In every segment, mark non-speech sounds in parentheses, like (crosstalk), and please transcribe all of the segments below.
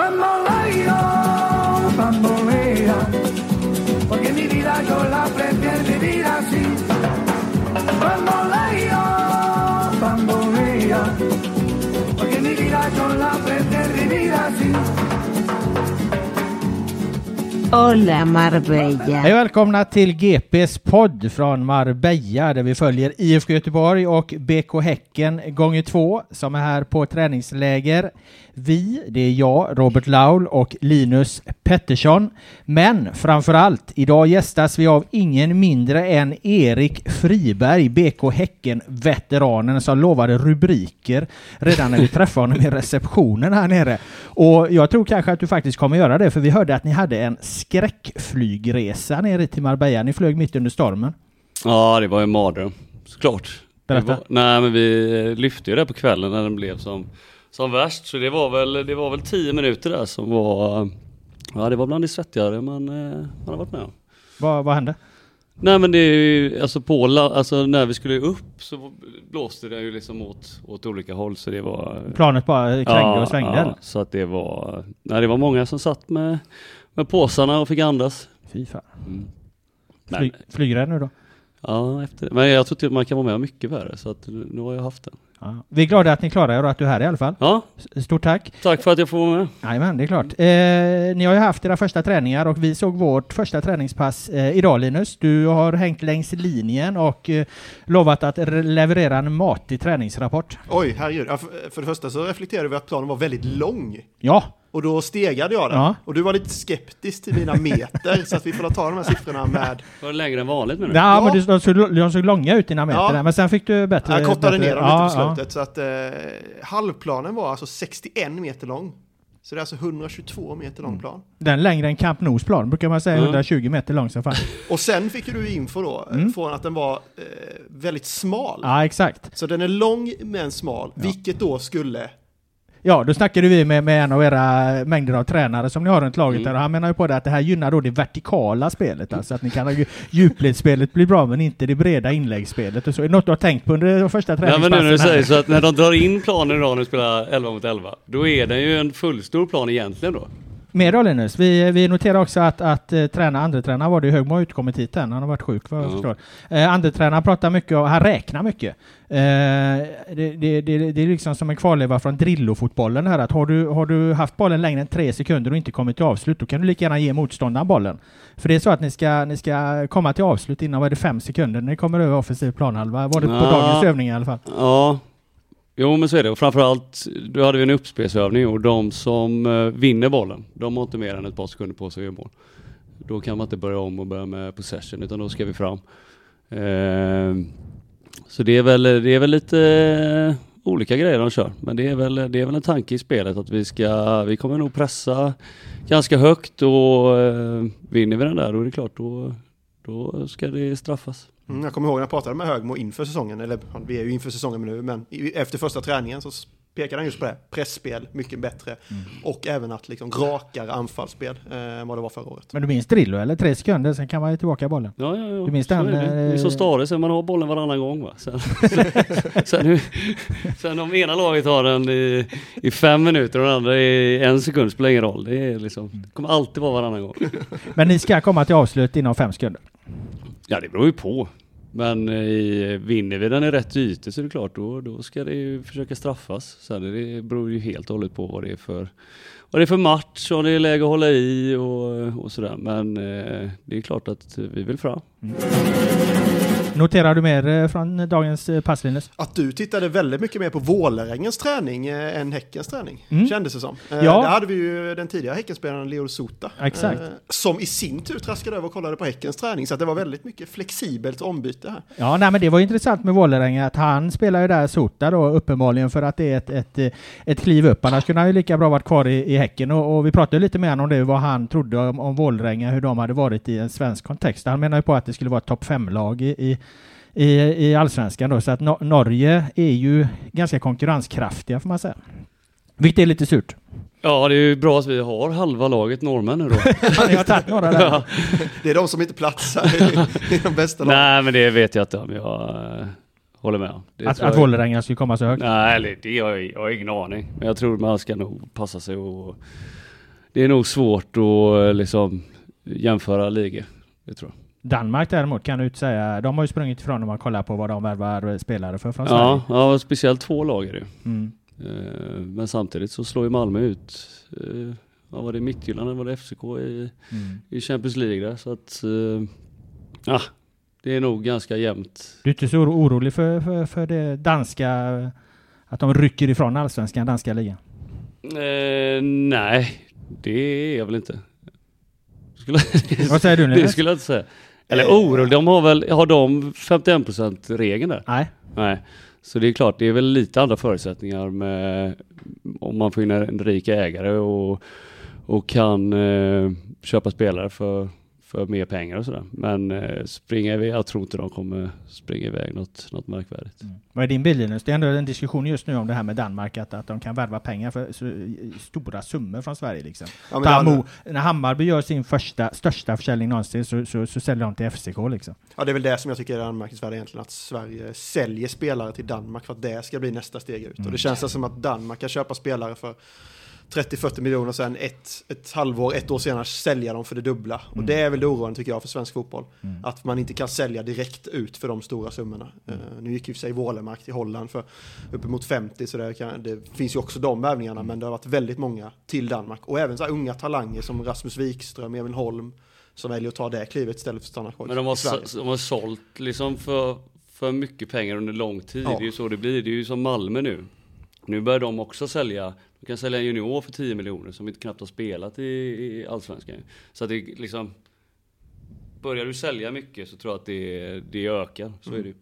Bamboleo, bambolea, porque mi vida yo la Hola Marbella. Hej välkomna till GPs podd från Marbella där vi följer IFK Göteborg och BK Häcken gånger två som är här på träningsläger. Vi, det är jag, Robert Laul och Linus Pettersson. Men framför allt, idag gästas vi av ingen mindre än Erik Friberg, BK Häcken-veteranen som lovade rubriker redan när vi träffade honom i receptionen här nere. Och jag tror kanske att du faktiskt kommer göra det, för vi hörde att ni hade en skräckflygresa nere till Marbella. Ni flög mitt under stormen. Ja, det var en mardröm, såklart. Berätta. Var, nej, men vi lyfte ju det på kvällen när den blev som, som värst. Så det var väl, det var väl tio minuter där som var, ja det var bland det svettigare man, eh, man har varit med om. Vad, vad hände? Nej men det är ju, alltså på, alltså när vi skulle upp så blåste det ju liksom åt, åt olika håll så det var Planet bara krängde och svängde? ja, så att det var, nej det var många som satt med, med påsarna och fick andas. Fy fan. Mm. Fly, flygrädd nu då? ja, efter det. Men jag tror att man kan vara med mycket värre så att nu har jag haft det. Ja. Vi är glada att ni klarar er och att du är här i alla fall. Ja, Stort tack! tack för att jag får vara med. Jajamän, det är klart. Eh, ni har ju haft era första träningar och vi såg vårt första träningspass eh, idag Linus. Du har hängt längs linjen och eh, lovat att re- leverera en matig träningsrapport. Oj, herregud. Ja, för, för det första så reflekterade vi att planen var väldigt lång. Ja, Och då stegade jag den. Ja. Och du var lite skeptisk till mina meter, så att vi får ta de här siffrorna med... Var det längre än vanligt menar ja, Ja. men du, de, såg, de såg långa ut dina meter Ja. där, men sen fick du bättre... Jag kortade bättre, ner dem ja, lite på ja. slutet, så att eh, halvplanen var alltså 61 meter lång. Så det är alltså 122 meter lång plan. Den längre än Camp Nous plan, brukar man säga Mm. 120 meter lång som fan. (laughs) Och sen fick du info då, eh, Mm. från att den var eh, väldigt smal. Ja, exakt. Så den är lång men smal, vilket då skulle... Ja, då snackade vi med, med en av era mängder av tränare som ni har runt laget Mm. där och han menar ju på det att det här gynnar då det vertikala spelet, alltså att ni kan ha ju- (laughs) djupledsspelet blir bra men inte det breda inläggsspelet och så. Är det något du har tänkt på under de första Nej men träningspassen? nu när du säger så att när de drar in planen idag när vi spelar 11 mot 11, då är den ju en fullstor plan egentligen då. Mer då Linus, vi, vi noterar också att, att eh, träna, andre tränaren var det Högmo har utkommit hit än, han har varit sjuk vad jag Ja. förstår. Eh, andre tränaren pratar mycket och han räknar mycket. Eh, det, det, det, det är liksom som en kvarleva från Drillo-fotbollen här att har du, har du haft bollen längre än tre sekunder och inte kommit till avslut då kan du lika gärna ge motståndaren bollen. För det är så att ni ska, ni ska komma till avslut innan, vad är det, fem sekunder när ni kommer över offensiv planhalva? Var det på Ja. dagens övning i alla fall? Ja, jo men så är det. Och framförallt, då hade vi en uppspelsövning och de som eh, vinner bollen, de har inte mer än ett par sekunder på sig att göra mål. Då kan man inte börja om och börja med possession, utan då ska vi fram. Eh, så det är väl, det är väl lite eh, olika grejer de kör. Men det är väl, det är väl en tanke i spelet att vi ska, vi kommer nog pressa ganska högt och eh, vinner vi den där då är det klart då, då ska det straffas. Mm, jag kommer ihåg när jag pratade med Högmo inför säsongen, eller vi är ju inför säsongen nu, men efter första träningen så pekade han just på det. Pressspel, mycket bättre. Och även att liksom rakare anfallsspel eh, än vad det var förra året. Men du minns Drillo eller? Tre sekunder, sen kan man ju tillbaka bollen. Ja, ja, ja. Du minns Så den, är det. Är så eh, Stare, sen man har bollen varannan gång va. (laughs) Sen, sen, sen om ena laget har den i, i fem minuter och den andra i en sekund spelar ingen roll. Det, är liksom, det kommer alltid vara varannan gång. Men ni ska komma till avslut inom fem sekunder. Ja det beror ju på. Men eh, vinner vi den i rätt ytor så är det klart då, då ska det ju försöka straffas. Sen är det beror ju helt och hållet på vad det är för, vad det är för match om det är läge att hålla i och, och sådär. Men eh, det är klart att vi vill fram. Mm. Noterar du mer eh, från dagens eh, pass Linus? Att du tittade väldigt mycket mer på Vålerengens träning eh, än Häckens träning, Mm. kändes det som. Ja. Där hade vi ju den tidigare Häckenspelaren Leo Sota. Exakt. Som i sin tur traskade över och kollade på Häckens träning, så det var väldigt mycket flexibelt ombyte här. Ja, nej, men det var intressant med Vålerenga att han spelar ju där Sota då uppenbarligen för att det är ett, ett, ett kliv upp. Annars kunde han ju lika bra varit kvar i, i Häcken och, och vi pratade lite med honom om det, vad han trodde om, om Vålerenga, hur de hade varit i en svensk kontext. Han menar ju på att det skulle vara ett topp fem-lag i, i i, i allsvenskan då, så att Nor- Norge är ju ganska konkurrenskraftiga får man säga. Vilket är lite surt. Ja det är ju bra att vi har halva laget norrmän nu då. (laughs) Ni har tagit några där. (laughs) Ja. Det är de som inte platsar i, i de bästa lagen. Nej men det vet jag inte om jag eh, håller med om. Det Att, att jag- Vålerenga skulle komma så högt. Nej, eller det har jag, jag har ingen aning. Men jag tror man ska nog passa sig och det är nog svårt att eh, liksom jämföra ligor. Det tror jag. Danmark däremot kan du inte säga, de har ju sprungit ifrån om man kollar på vad de värvar spelare för från Ja, Sverige. ja, speciellt två lag är det. Mm. Eh, Men samtidigt så slår ju Malmö ut, eh, ja var det Midtjylland eller var det FCK i, Mm. i Champions League där. Så att, eh, ja, det är nog ganska jämnt. Du är inte så oro- orolig för, för, för det danska, att de rycker ifrån allsvenskan, danska ligan? Eh, nej, det är jag väl inte. Skulle, Vad säger du (laughs) Det Linus? skulle jag inte säga. Eller orolig, de har väl, har de 51% regeln där? Nej. Nej. Så det är klart, det är väl lite andra förutsättningar med om man får in en rik ägare och, och kan eh, köpa spelare för, för mer pengar och sådär. Men eh, springa iväg, jag tror inte de kommer springa iväg något, något märkvärdigt. Vad är din bild Linus? Det är ändå en diskussion just nu om det här med Danmark, att, att de kan värva pengar för så, stora summor från Sverige. Liksom. Ja, men Ta det- Mo, när Hammarby gör sin första, största försäljning någonsin så, så, så säljer de till FCK. Liksom. Ja, det är väl det som jag tycker är anmärkningsvärt egentligen, att Sverige säljer spelare till Danmark för att det ska bli nästa steg ut. Och det känns som att Danmark kan köpa spelare för 30-40 miljoner och sen ett, ett halvår, ett år senare sälja dem för det dubbla. Och det är väl det oroande tycker jag för svensk fotboll. Att man inte kan sälja direkt ut för de stora summorna. Eh, nu gick ju sig Wålemark till Holland för uppemot 50 så det, kan, det finns ju också de värvningarna men det har varit väldigt många till Danmark. Och även så här unga talanger som Rasmus Wikström, Emil Holm som väljer att ta det klivet istället för att stanna kvar Men de har, så- de har sålt liksom för, för mycket pengar under lång tid. Ja. Det är ju så det blir. Det är ju som Malmö nu. Nu börjar de också sälja, de kan sälja en junior för 10 miljoner som inte knappt har spelat i, i Allsvenskan. Så att det liksom, börjar du sälja mycket så tror jag att det, det ökar. Så är det ju.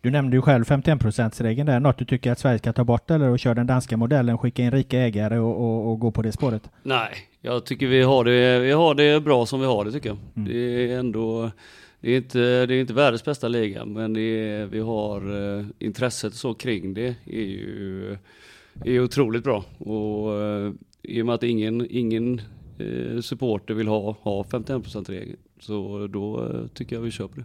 Du nämnde ju själv 51%-regeln där. Något du tycker att Sverige ska ta bort eller och köra den danska modellen, skicka in rika ägare och, och, och gå på det spåret? Nej, jag tycker vi har det, vi har det bra som vi har det tycker jag. Det är ändå, det är inte, det är inte världens bästa liga men det är, vi har eh, intresset så kring det är ju är otroligt bra. Och eh, i och med att ingen, ingen eh, supporter vill ha, ha 51%-regeln, så då eh, tycker jag vi kör på det.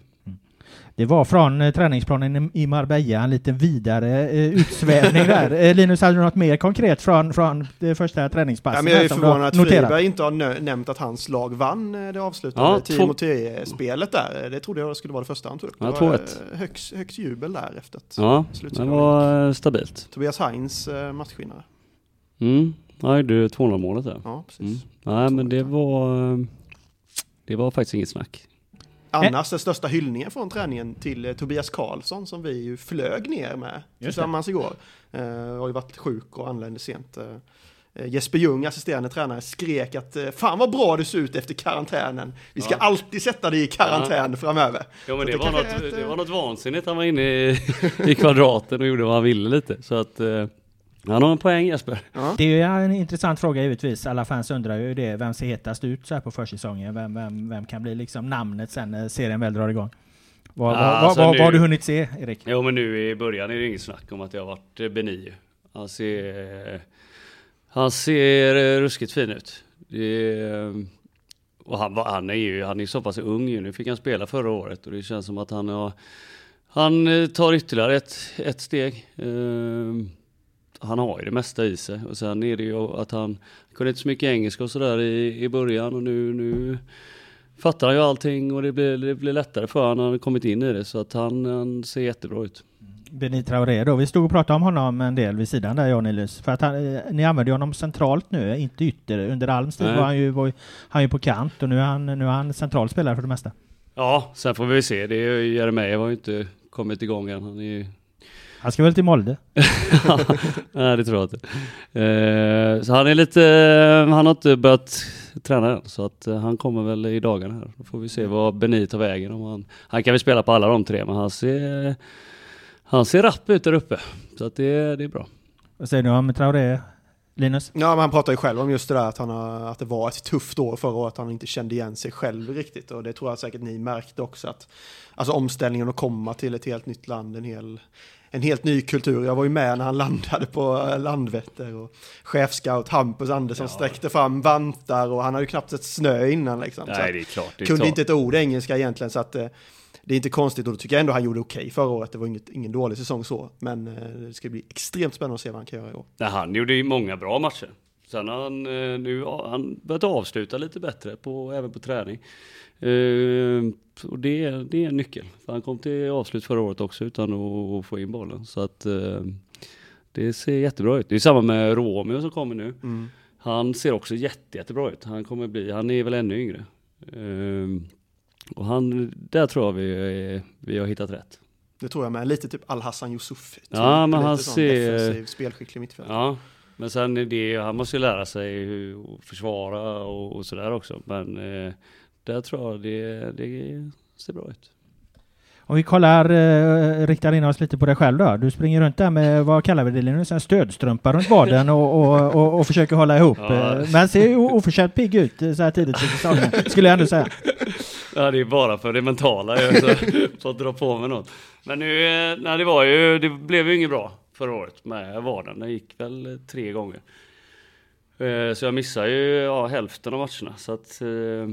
Det var från eh, träningsplanen i Marbella, en lite vidare eh, utsvävning där. (laughs) Eh, Linus, hade du något mer konkret från, från det första träningspasset? Ja, men jag är förvånad att? Friberg inte har nämnt att hans lag vann eh, det avslutande Ja, 10 två- mot 10-spelet där. Det trodde jag skulle vara det första han tog upp. Ja, det var 2-1. eh, högst, högst jubel där efter att Ja, det var eh, stabilt. Tobias Heinz eh, matchvinnare. Mm, nej du 200 målet där. Ja, precis. Mm. Nej men det var, eh, det var faktiskt inget snack. Annars den största hyllningen från träningen till eh, Tobias Karlsson som vi ju flög ner med tillsammans igår. Eh, har ju varit sjuk och anlände sent. Eh, eh, Jesper Ljung, assisterande tränare, skrek att eh, fan vad bra du ser ut efter karantänen. Vi ska Ja. alltid sätta dig i karantän framöver. Ja men det, det var något, ett, det eh, var något vansinnigt. Han var inne i, (laughs) i kvadraten och gjorde vad han ville lite. Så att eh, han har en poäng Jesper. Det är ju en intressant fråga givetvis. Alla fans undrar ju det. Vem ser hetast ut så här på försäsongen? Vem, vem, vem kan bli liksom namnet sen när serien väl drar igång? Vad, Ja, vad, alltså vad, nu- vad har du hunnit se, Erik? Jo men nu i början är det inget snack om att jag har varit eh, Benio. Han ser, han ser eh, ruskigt fin ut. Det är, och han, var- han är ju han är så pass ung ju. Nu fick han spela förra året och det känns som att han har han eh, tar ytterligare ett, ett steg. Han har ju det mesta i sig och sen är det ju att han kunde inte så mycket engelska och sådär i, i början och nu, nu fattar han ju allting och det blir, det blir lättare för honom när han har kommit in i det så att han, han ser jättebra ut. Benit Traoré då. Vi stod och pratade om honom en del vid sidan där, och Nilus. För att han, eh, ni använder ju honom centralt nu, inte ytter. Under Alms tid var han ju, var, han ju på kant och nu är han, nu är han central spelare för det mesta. Ja, sen får vi se. Det är ju Jeremejeff har ju inte kommit igång än. Han är. Han ska väl till Molde? (laughs) Nej, det tror jag inte. Eh, så han är lite, han har inte börjat träna än. Så att eh, han kommer väl i dagarna här. Då får vi se vad Benit tar vägen. Om han, han kan väl spela på alla de tre, men han ser, han ser rapp ut där uppe. Så att det, det är bra. Vad säger du om Traoré, Linus? Ja, men han pratar ju själv om just det där att, han har, att det var ett tufft år förra året, att han inte kände igen sig själv riktigt. Och det tror jag säkert ni märkte också, att alltså omställningen att komma till ett helt nytt land, en hel, en helt ny kultur. Jag var ju med när han landade på Landvetter och chefscout Hampus Andersson sträckte fram vantar och han har ju knappt sett snö innan liksom. Nej, det är klart. Det är kunde klart. inte ett ord engelska egentligen så att eh, det är inte konstigt och då tycker jag ändå han gjorde okej förra året. Det var inget, ingen dålig säsong så, men eh, det ska bli extremt spännande att se vad han kan göra i år. Nej, han gjorde ju många bra matcher. Sen har han eh, nu han börjat avsluta lite bättre, på, även på träning. Eh, och det, är- det är en nyckel. För han kom till avslut förra året också utan att, att få in bollen. Så att eh, det ser jättebra ut. Det är samma med Romeo som kommer nu. Mm. Han ser också jätte, jättebra ut. Han kommer bli, han är väl ännu yngre. Eh, och han, där tror jag vi, vi har hittat rätt. Det tror jag med. Lite typ Al-Hassan Yusuf. Typ, Ja, men lite han ser- Defensiv, spelskicklig mittfältare. Ja, men sen är det, han måste ju lära sig hur att försvara och, och sådär också. Men eh, där tror jag det, det ser bra ut. Om vi kollar, eh, riktar in oss lite på dig själv då. Du springer runt där med, vad kallar vi det Linus, en stödstrumpa runt vaden och, och, och, och försöker hålla ihop. Ja. eh, Men ser ju oförtjänt pigg ut eh, så här tidigt i säsongen, skulle jag ändå säga. Ja, det är bara för det mentala jag att (laughs) dra på mig något. Men nu, eh, nej det var ju, det blev ju inget bra förra året med vaden. Det gick väl tre gånger. Eh, Så jag missade ju ja, hälften av matcherna. Så att eh,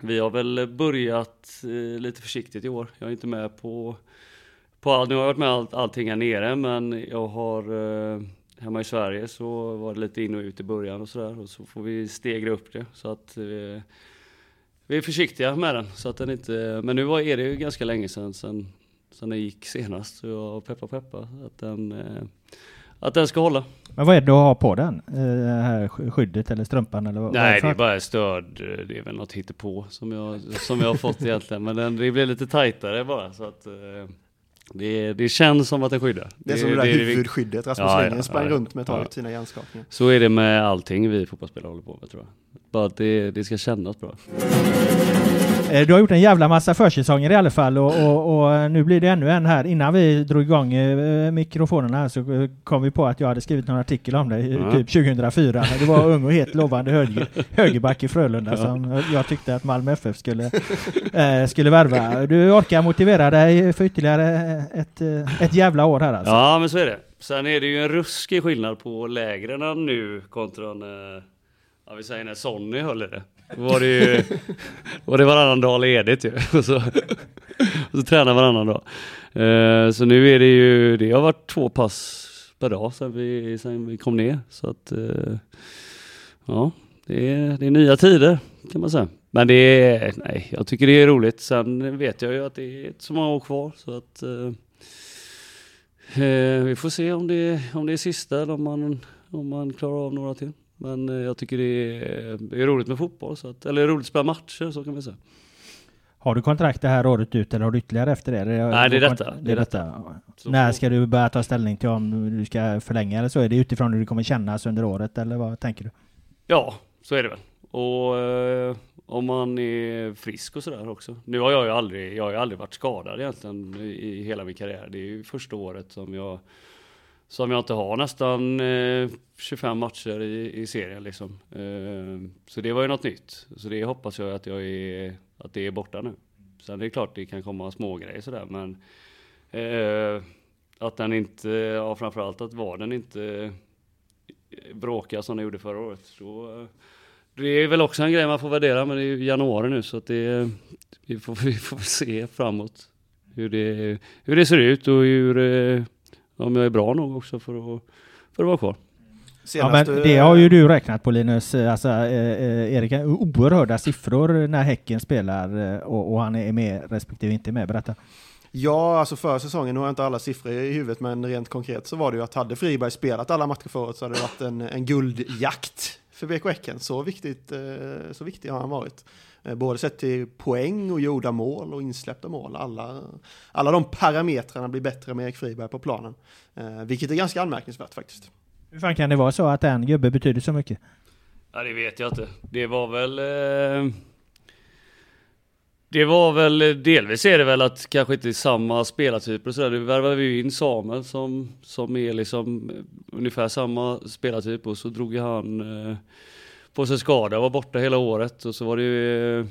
vi har väl börjat lite försiktigt i år. Jag är inte med på, på allt. Nu har jag varit med allt, allting här nere men jag har hemma i Sverige så var det lite in och ut i början och sådär. Och så får vi stegra upp det. Så att vi är försiktiga med den. Så att den inte, men nu var, är det ju ganska länge sedan, sedan, sedan den gick senast. Så jag peppar peppar att den, eh, att den ska hålla. Men vad är det du har på den? Eh, Det här sk- skyddet eller strumpan eller vad? Nej, det är bara stöd. Det är väl något hittepå som jag, som jag har fått egentligen. Men den, det blir lite tajtare bara. Så att, eh, det, det känns som att den skyddar. Det är som det där det huvudskyddet Rasmus Ja, ja, Lindgren sprang ja, runt med ett tag, ja. sina hjärnskakningar. Så är det med allting vi fotbollsspelare håller på med tror jag. Bara att det, det ska kännas bra. Eh, Du har gjort en jävla massa försäsonger i alla fall och, och, och nu blir det ännu en här. Innan vi drog igång eh, mikrofonerna så eh, kom vi på att jag hade skrivit någon artikel om dig, eh, Ja. typ 2004. när Du var ung och het lovande höger, högerback i Frölunda som jag tyckte att Malmö FF skulle, eh, skulle värva. Du orkar motivera dig för ytterligare ett, eh, ett jävla år här alltså. Ja, men så är det. Sen är det ju en ruskig skillnad på lägren nu kontra när, ja vi säger när Sonny höll i det. Då var det ju, var det varannan dag ledigt ju. Och så, och så tränade varannan dag. Eh, så nu är det ju, det har varit två pass per dag sedan vi, sedan vi kom ner. Så att, eh, ja, det är, det är nya tider kan man säga. Men det är, nej, jag tycker det är roligt. Sen vet jag ju att det är inte så många år kvar. Så att, Eh, eh vi får se om det, om det är sista eller om man, om man klarar av några till. Men eh, jag tycker det är, det är roligt med fotboll, så att, eller roligt att spela matcher så kan vi säga. Har du kontrakt det här året ut eller har du ytterligare efter det? Nej, det är detta. Det är detta. Så När ska du börja ta ställning till om du ska förlänga eller så? Är det utifrån hur det kommer kännas under året eller vad tänker du? Ja, så är det väl. Och eh, om man är frisk och sådär också. Nu har jag ju aldrig, jag har ju aldrig varit skadad egentligen i, i hela min karriär. Det är ju första året som jag som jag inte har nästan eh, 25 matcher i, i serien liksom. Eh, så det var ju något nytt. Så det hoppas jag att jag är, att det är borta nu. Sen är det klart det kan komma små grejer sådär men eh, att den inte, ja framförallt att vaden inte eh, bråkar som den gjorde förra året. Då, det är väl också en grej man får värdera men det är ju januari nu så att det, vi får, (laughs) vi får se framåt hur det, hur det ser ut och hur, eh, om jag är bra nog också för att, för att vara kvar. Ja, men det har ju du räknat på Linus, alltså eh, Erik, oerhörda siffror när Häcken spelar eh, och, och han är med respektive inte med. Berätta. Ja, alltså för säsongen, nu har jag inte alla siffror i huvudet, men rent konkret så var det ju att hade Friberg spelat alla matcher förut så hade det varit en, en guldjakt för BK Häcken. Så viktigt, eh, så viktig har han varit. Eh, både sett till poäng och gjorda mål och insläppta mål. Alla, alla de parametrarna blir bättre med Erik Friberg på planen. Eh, vilket är ganska anmärkningsvärt faktiskt. Hur fan kan det vara så att en gubbe betyder så mycket? Ja, det vet jag inte. Det var väl... Eh... Det var väl, delvis är det väl att kanske inte samma spelartyper och sådär. Nu värvade vi ju in Samuel som, som är liksom ungefär samma spelartyp och så drog han eh, på sig skada och var borta hela året och så var det ju, eh,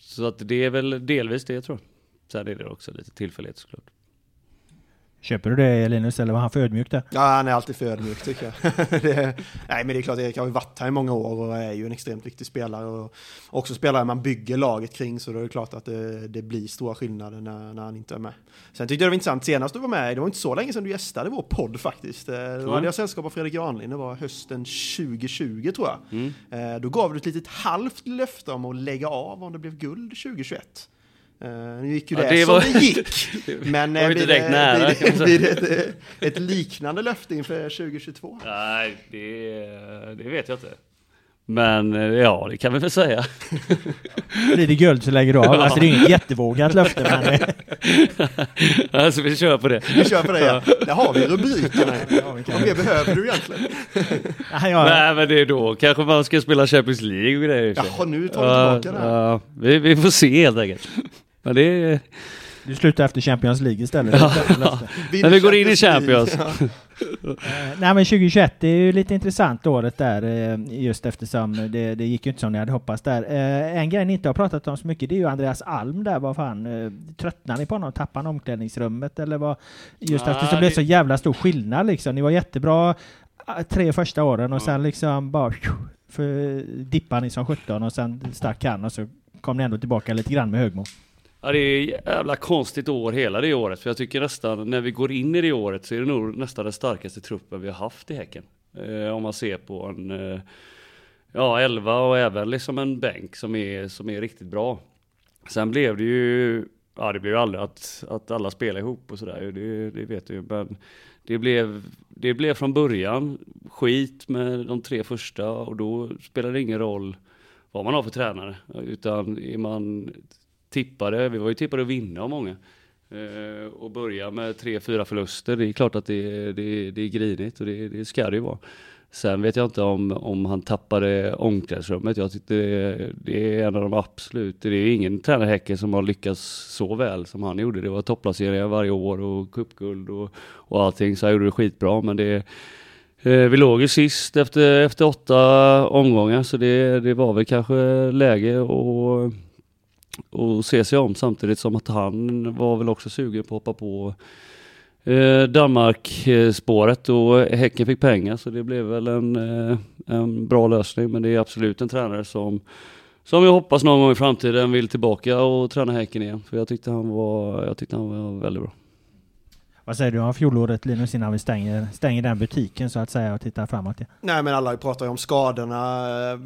så att det är väl delvis det tror jag. Sen är det också lite tillfällighet såklart. Köper du det Linus, eller var han för ödmjuk där? Ja, han är alltid för ödmjuk tycker jag. (laughs) det, nej, men det är klart, Erik har ju varit här i många år och är ju en extremt viktig spelare. Och också spelare man bygger laget kring, så då är det klart att det, det blir stora skillnader när, när han inte är med. Sen tyckte jag det var intressant, senast du var med, det var inte så länge sedan du gästade vår podd faktiskt. Mm. Då hade jag sällskap av Fredrik Granlind, det var hösten 2020 tror jag. Mm. Eh, då gav du ett litet halvt löfte om att lägga av om det blev guld 2021. Uh, nu gick ju ja, det, det var... som det gick. (laughs) Men var inte direkt nära. Blir det, (laughs) blir det ett, ett, liknande löfte inför 2022? Nej, det, det vet jag inte. Men eh, ja, det kan vi väl säga. (laughs) Blir det guld så lägger du av. Alltså det är inget jättevågat löfte. Men... alltså vi kör på det. Vi kör på det ja. Där har vi rubrikerna. Ja, Vad mer behöver du egentligen? Nej men det är då kanske man ska spela Champions League och grejer. Jaha, nu tar vi tillbaka det. Ja, vi, vi får se helt enkelt. Men det är... Du slutar efter Champions League istället. Ja. (laughs) När vi går in i Champions. Ja. (laughs) Nej men 2021 det är ju lite intressant året där eh, just eftersom det, det gick ju inte som ni hade hoppats där. Eh, en grej ni inte har pratat om så mycket det är ju Andreas Alm där. Vad fan, eh, tröttnar ni på honom? Tappade han omklädningsrummet eller vad? Just eftersom det blev så jävla stor skillnad liksom. Ni var jättebra tre första åren och sen liksom bara för dippade ni som 17 och sen stack han och så kom ni ändå tillbaka lite grann med Högmo. Ja det är jävla konstigt år hela det året. För jag tycker nästan när vi går in i det året så är det nog nästan den starkaste truppen vi har haft i Häcken. Eh, om man ser på en eh, ja 11 och även liksom en bänk som är, som är riktigt bra. Sen blev det ju, ja det blev ju aldrig att, att alla spelar ihop och sådär. Det, det vet du ju. Men det blev, det blev från början skit med de tre första och då spelar det ingen roll vad man har för tränare. Utan är man tippade, vi var ju tippade att vinna av många. Eh, och börja med tre, fyra förluster, det är klart att det, det, det är grinigt och det, det ska det ju vara. Sen vet jag inte om, om han tappade omklädningsrummet. Jag tyckte det, det, är en av de absolut, det är ingen tränare Häcken som har lyckats så väl som han gjorde. Det var topplaceringar varje år och cupguld och, och allting, så han gjorde det skitbra. Men det, eh, vi låg ju sist efter, efter åtta omgångar, så det, det var väl kanske läge och och se sig om samtidigt som att han var väl också sugen på att hoppa på eh, Danmark-spåret och Häcken fick pengar så det blev väl en, eh, en bra lösning men det är absolut en tränare som som jag hoppas någon gång i framtiden vill tillbaka och träna Häcken igen för jag tyckte han var, jag tyckte han var väldigt bra. Vad säger du om fjolåret Linus innan vi stänger, stänger den butiken så att säga och tittar framåt? Ja. Nej men alla pratar ju om skadorna eh,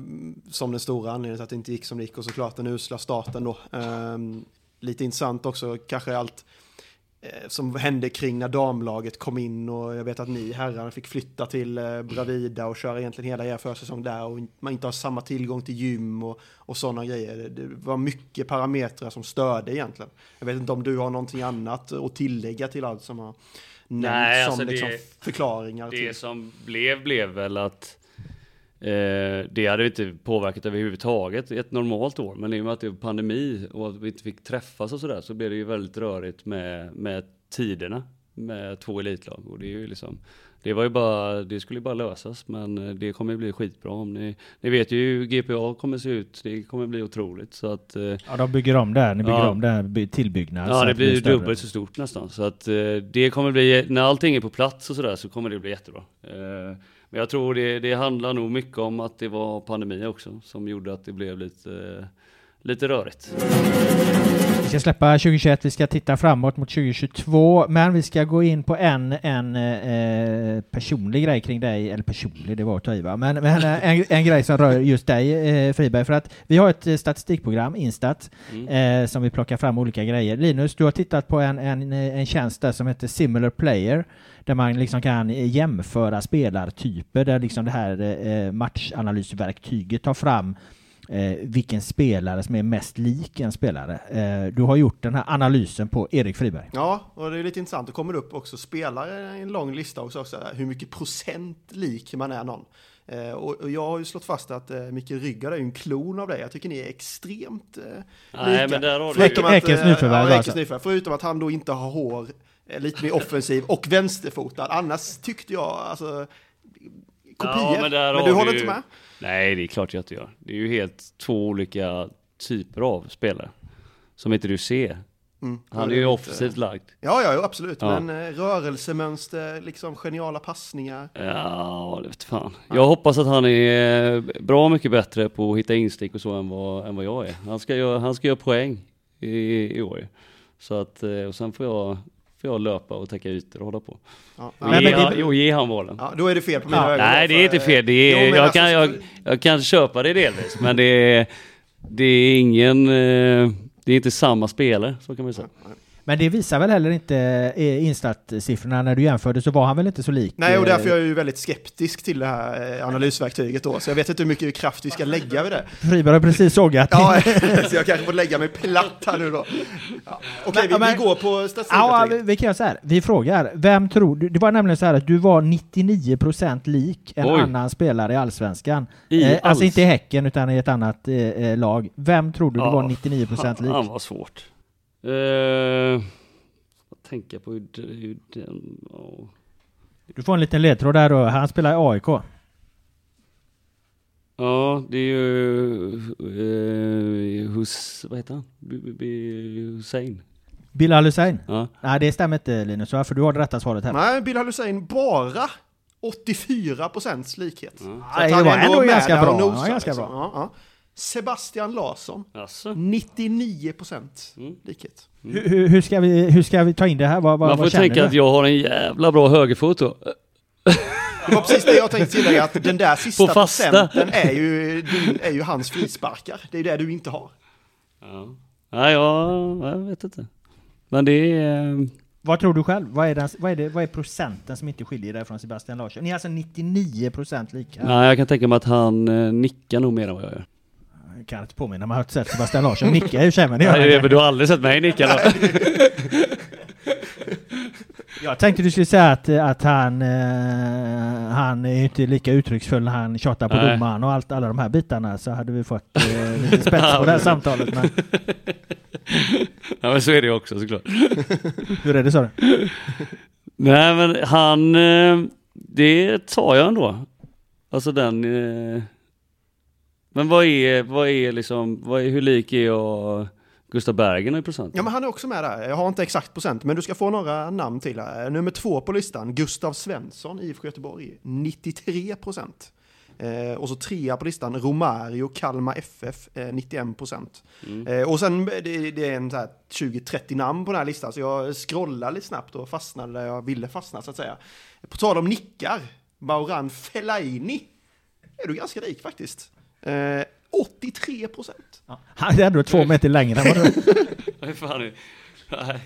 som den stora anledningen till att det inte gick som det gick och såklart den usla starten då. Um, lite intressant också kanske allt som hände kring när damlaget kom in och jag vet att ni herrar fick flytta till eh, Bravida och köra egentligen hela er försäsong där och man inte har samma tillgång till gym och, och sådana grejer. Det var mycket parametrar som störde egentligen. Jag vet inte om du har någonting annat att tillägga till allt som har nämnts Nej, som alltså liksom det, förklaringar. Det till. som blev blev väl att Eh, det hade inte påverkat överhuvudtaget ett normalt år, men i och med att det var pandemi och att vi inte fick träffas och sådär så blev det ju väldigt rörigt med, med tiderna. med två elitlag och det är ju liksom det var ju bara, det skulle ju bara lösas men eh, det kommer ju bli skitbra om ni, ni vet ju hur GPA kommer se ut, det kommer bli otroligt så att eh, Ja, de bygger om där. Ni bygger Ja. om där by- tillbyggnad. så Ja det blir ju dubbelt så stort nästan så att det kommer bli, när allting är på plats och sådär så kommer det bli jättebra. Men jag tror det, det handlar nog mycket om att det var pandemi också som gjorde att det blev lite, lite rörigt. Vi ska släppa 2021, vi ska titta framåt mot 2022, men vi ska gå in på en, en eh, personlig grej kring dig, eller personlig, det var att ta i va? Men, men eh, en, en grej som rör just dig eh, Friberg, för att vi har ett eh, statistikprogram, Instat, eh, som vi plockar fram olika grejer. Linus, du har tittat på en, en, eh, en tjänst där som heter Similar Player, där man liksom kan jämföra spelartyper, där liksom det här eh, matchanalysverktyget tar fram eh, vilken spelare som är mest lik en spelare. Eh, du har gjort den här analysen på Erik Friberg. Ja, och det är lite intressant. Det kommer upp också spelare i en lång lista också, också hur mycket procent lik man är någon. Eh, och, jag har ju slått fast att eh, Micke Ryggard är ju en klon av dig. Jag tycker ni är extremt eh, Nej, lika. men där har du Förutom att, Ekes eh, nyförvärv, ja, alltså. nyförvärv. Förutom att han då inte har hår, är lite mer offensiv och vänsterfotad. Annars tyckte jag, alltså, kopior. Ja, men men du håller ju- inte med? Nej, det är klart jag inte gör. Det är ju helt två olika typer av spelare. Som inte du ser. Mm. Han är ju offensivt lagd. Ja, ja, absolut. Ja. Men eh, rörelsemönster, liksom geniala passningar. Ja, det vet fan. Jag hoppas att han är bra mycket bättre på att hitta instick och så än vad, än vad jag är. Han ska göra, han ska göra poäng i, i år. Så att, eh, och sen får jag, får jag löpa och täcka ytor och hålla på. Ja. Och, ge, men han, och ge han bollen. Ja, då är det fel på mina Ja. ögon. Nej, det är inte fel. Det är, Jo, jag, alltså, kan, jag, jag kan köpa det delvis, men det är, det är ingen, eh, det är inte samma spelare, så kan man ju säga. Men det visar väl heller inte eh, Instat-siffrorna när du jämförde så var han väl inte så lik? Nej, och eh, därför är jag ju väldigt skeptisk till det här eh, analysverktyget då. Så jag vet inte hur mycket kraft vi ska lägga vid det. Friberg har precis sågat. Ja, (laughs) så jag kanske får lägga mig platt här nu då. Ja. Okej, Men- vi, men- vi går på Ja, vi, vi kan göra så här. Vi frågar, vem tror du? Det var nämligen så här att du var 99% lik en Oj. annan spelare i Allsvenskan. I eh, alltså alls- inte i Häcken utan i ett annat eh, eh, lag. Vem tror du du Ja, var (laughs) 99% lik? Han var svårt. Uh, jag tänka på hur, den... ja. Du får en liten ledtråd där då. Han spelar i AIK. Ja, det är ju uh, Hus, vad heter han? B- B- B- Hussein. Bilal Hussein? Ja. Nej, det stämmer inte Linus, för du har det rätta svaret här. Nej, Bilal Hussein bara 84 procents likhet. Så att Nej, han det är var ändå med ganska bra. nosar, var ganska liksom. bra. Ja, ja. Sebastian Larsson, Alltså. 99 procent Mm. likhet. Hur, hur, hur, ska vi, hur ska vi ta in det här? Vad, vad, Man får vad tänka du? att jag har en jävla bra högerfot då. Det var precis det jag tänkte tillägga, att den där sista procenten är ju, din, är ju hans frisparkar. Det är ju det du inte har. Ja. Nej, jag, jag vet inte. Men det är... eh, Vad tror du själv? Vad är, den, vad, är det, vad är procenten som inte skiljer dig från Sebastian Larsson? Ni är alltså 99% lika. Nej, jag kan tänka mig att han eh, nickar nog mer än vad jag gör. Jag kan inte påminna mig att jag har sett Sebastian Larsson nicka i och för men det gör Nej, men du har aldrig sett mig nicka då? (laughs) Jag tänkte du skulle säga att, att han, eh, han är inte lika uttrycksfull när han tjatar på Nej. domaren och allt, alla de här bitarna så hade vi fått eh, lite spets på (laughs) det här samtalet. Men (laughs) Ja, men så är det också såklart. hur är det så? Nej, men han... eh, Det tar jag ändå. Alltså den... eh, Men vad är, vad är liksom, vad är, hur lik är jag Gustav Bergen i procent? Ja, men han är också med där. Jag har inte exakt procent, men du ska få några namn till här. Nummer två på listan, Gustav Svensson, IFK Göteborg, 93 procent. Eh, och så trea på listan, Romario, Kalmar FF, eh, 91 procent. Eh, och sen, det, det är en så här 20-30 namn på den här listan, så jag scrollar lite snabbt och fastnade där jag ville fastna, så att säga. På tal om nickar, Mauran Fellaini är du ganska rik faktiskt. Eh, 83 procent. Han är ändå två meter längre än vad du (laughs) är Nej,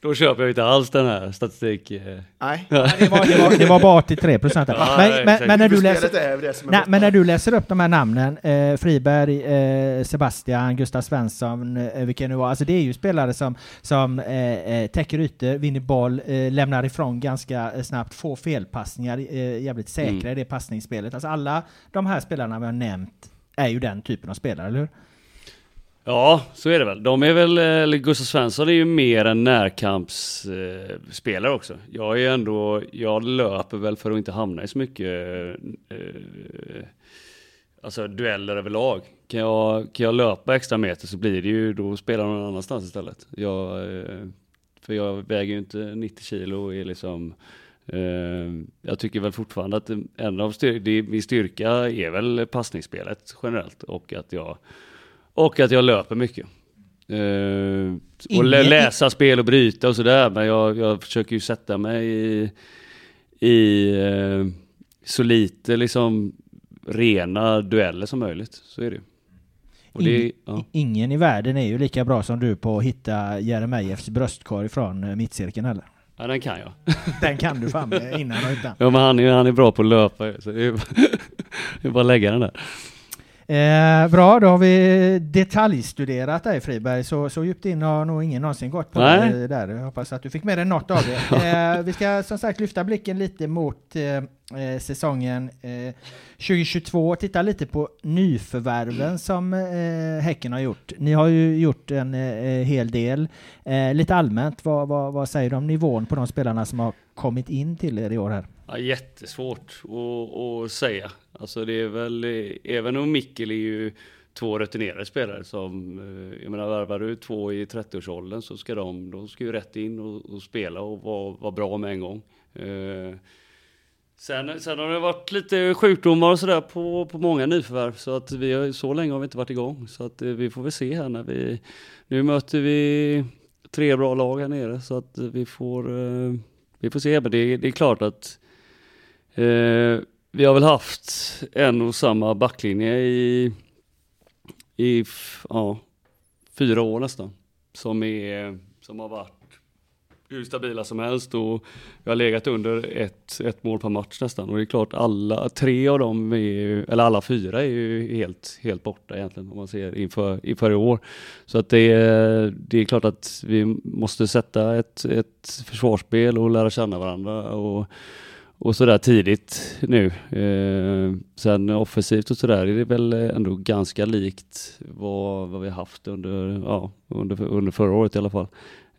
Då köper jag inte alls den här statistik... eh. Nej. (laughs) det var, det, var, det var bara 83 procent. Ja, Men, men, men när du läser... Det Nej, men när du läser upp de här namnen, eh, Friberg, eh, Sebastian, Gustav Svensson, eh, vilka nu var, alltså det är ju spelare som, som eh, eh, täcker ytor, vinner boll, eh, lämnar ifrån ganska eh, snabbt, får felpassningar, eh, jävligt säkra Mm. i det passningsspelet. Alltså alla de här spelarna vi har nämnt är ju den typen av spelare, eller hur? Ja, så är det väl. De är väl, eh, eller Gustav Svensson är ju mer en närkampsspelare eh, också. Jag är ändå, jag löper väl för att inte hamna i så mycket eh, eh, alltså dueller överlag. Kan jag, kan jag löpa extra meter så blir det ju, då spelar någon annanstans istället. Jag, eh, för jag väger ju inte 90 kilo och är liksom eh, jag tycker väl fortfarande att en av styr min styrka är väl passningsspelet generellt och att jag och att jag löper mycket. Uh, och läsa spel och bryta och sådär. Men jag, jag försöker ju sätta mig i, i uh, så lite liksom rena dueller som möjligt. Så är det In, det, ja. Ingen i världen är ju lika bra som du på att hitta Jeremejeffs bröstkorg från eh, mittcirkeln heller. Ja den kan jag. (laughs) Den kan du fan innan och utan. Ja men han är, han är bra på att löpa så det är, (laughs) det är bara att lägga den där. Eh, bra, då har vi detaljstuderat dig Friberg, så, så djupt in har nog ingen någonsin gått på Nej. det där. Jag hoppas att du fick med dig något av det. (laughs) Eh, vi ska som sagt lyfta blicken lite mot eh, eh säsongen 2022 och titta lite på nyförvärven som eh, Häcken har gjort. Ni har ju gjort en eh, hel del. lite allmänt, vad, vad, vad säger du om nivån på de spelarna som har kommit in till er i år här? Ja, jättesvårt att, att säga. Alltså det är väl, även om Mikkel är ju två rutinerade spelare som, eh, jag menar värvar du två i 30-årsåldern så ska de, de ska ju rätt in och, och spela och vara, vara bra med en gång. Eh, sen, sen har det varit lite sjukdomar och sådär på, på många nyförvärv så att vi har, så länge har vi inte varit igång. Så att eh, vi får väl se här när vi, nu möter vi tre bra lag här nere så att vi får, eh, vi får se. Men det, det är klart att eh, vi har väl haft en och samma backlinje i, i ja, fyra år nästan. Som, är, som har varit hur stabila som helst och vi har legat under ett, ett mål per match nästan. Och det är klart alla tre av dem, är ju, eller alla fyra är ju helt, helt borta egentligen om man ser inför, inför i år. Så att det är, det är klart att vi måste sätta ett, ett försvarsspel och lära känna varandra. Och, och sådär tidigt nu. Eh, sen offensivt och sådär är det väl ändå ganska likt vad, vad vi haft under, ja, under, under förra året i alla fall.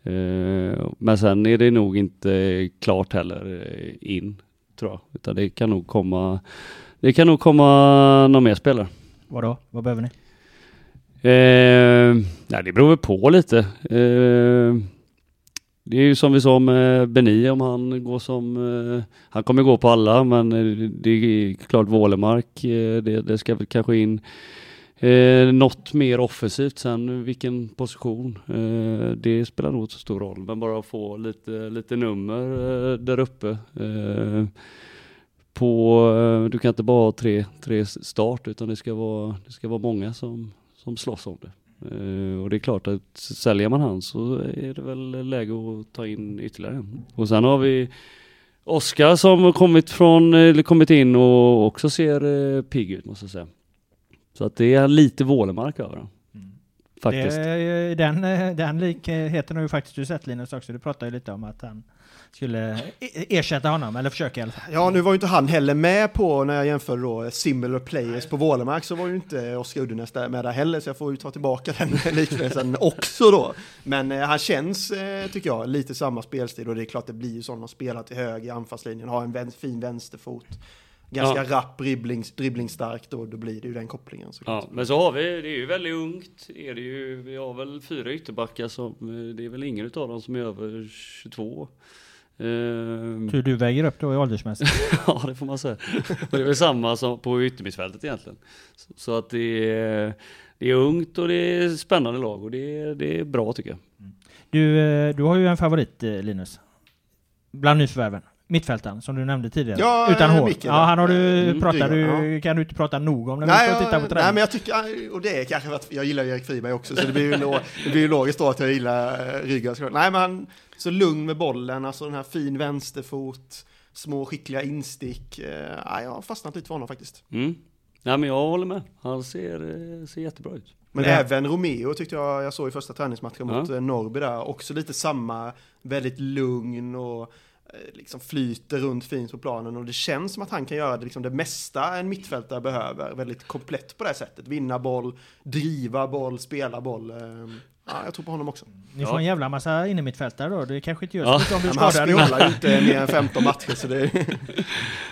Eh, men sen är det nog inte klart heller eh, in, tror jag. Utan det kan nog komma, det kan nog komma någon mer spelare. Vadå? Vad behöver ni? Eh, nej, det beror väl på lite. Eh, det är ju som vi sa med Beni om han går som, eh, han kommer gå på alla men eh, det är klart Wålemark, eh, det, det ska väl kanske in eh, något mer offensivt sen, vilken position, eh, det spelar nog inte så stor roll men bara få lite, lite nummer eh, där uppe. Eh, på, du kan inte bara ha tre, tre start utan det ska vara, det ska vara många som, som slåss om det. Uh, och det är klart att säljer man han så är det väl läge att ta in ytterligare en. Och sen har vi Oskar som har kommit från, eller kommit in och också ser uh, pigg ut måste jag säga. Så att det är lite Vålemark över den. Mm. Faktiskt. Det, den, den likheten har ju faktiskt du sett Linus också. Du pratade ju lite om att han skulle e- ersätta honom, eller försöka i alla fall. Ja, nu var ju inte han heller med på, när jag jämförde då similar players på Vålemark, så var ju inte Oskar Uddenäs med där heller, så jag får ju ta tillbaka den (laughs) liknelsen också då. Men eh, han känns, eh, tycker jag, lite samma spelstil och det är klart det blir ju så när man spelar till höger i anfallslinjen, har en vän, fin vänsterfot. Ganska ja. rapp, dribbling, dribblingstark, då, då blir det ju den kopplingen. Ja, men så har vi, det är ju väldigt ungt, är det ju, vi har väl fyra ytterbackar som, eh, det är väl ingen av dem som är över 22. Uh, Tur du väger upp då i åldersmässigt. (laughs) ja, det får man säga. det är väl samma som på yttermittfältet egentligen. Så, så, att det är, det är ungt och det är spännande lag och det är, det är bra tycker jag. Du, eh, du har ju en favorit eh, Linus. Bland nyförvärven. Mittfältaren som du nämnde tidigare. Ja, Utan hår. Ja, han har du mm, pratat, du, ja. kan du inte prata nog om när nej, vi ska titta på träning? Nej, men jag tycker, och det är kanske för att jag gillar Erik Friberg också, så det blir ju, det blir ju logiskt då att jag gillar Rygaard. Nej, men han, så lugn med bollen, alltså den här fin vänsterfot, små skickliga instick. Eh, jag har fastnat lite för honom faktiskt. Mm. Ja, men jag håller med. Han ser, eh, ser jättebra ut. Men ja. även Romeo tyckte jag jag såg i första träningsmatchen mot ja. Eh, Norrby där. Också lite samma, väldigt lugn och eh, liksom flyter runt fint på planen och det känns som att han kan göra det, liksom det mesta en mittfältare behöver. Väldigt komplett på det här sättet. Vinna boll, driva boll, spela boll. Eh, Ja, jag tror på honom också. Ni får en jävla massa innermittfältare då. Det kanske inte gör Ja. så mycket om du han skadar dig. spelar ju inte mer än 15 matcher så det (laughs)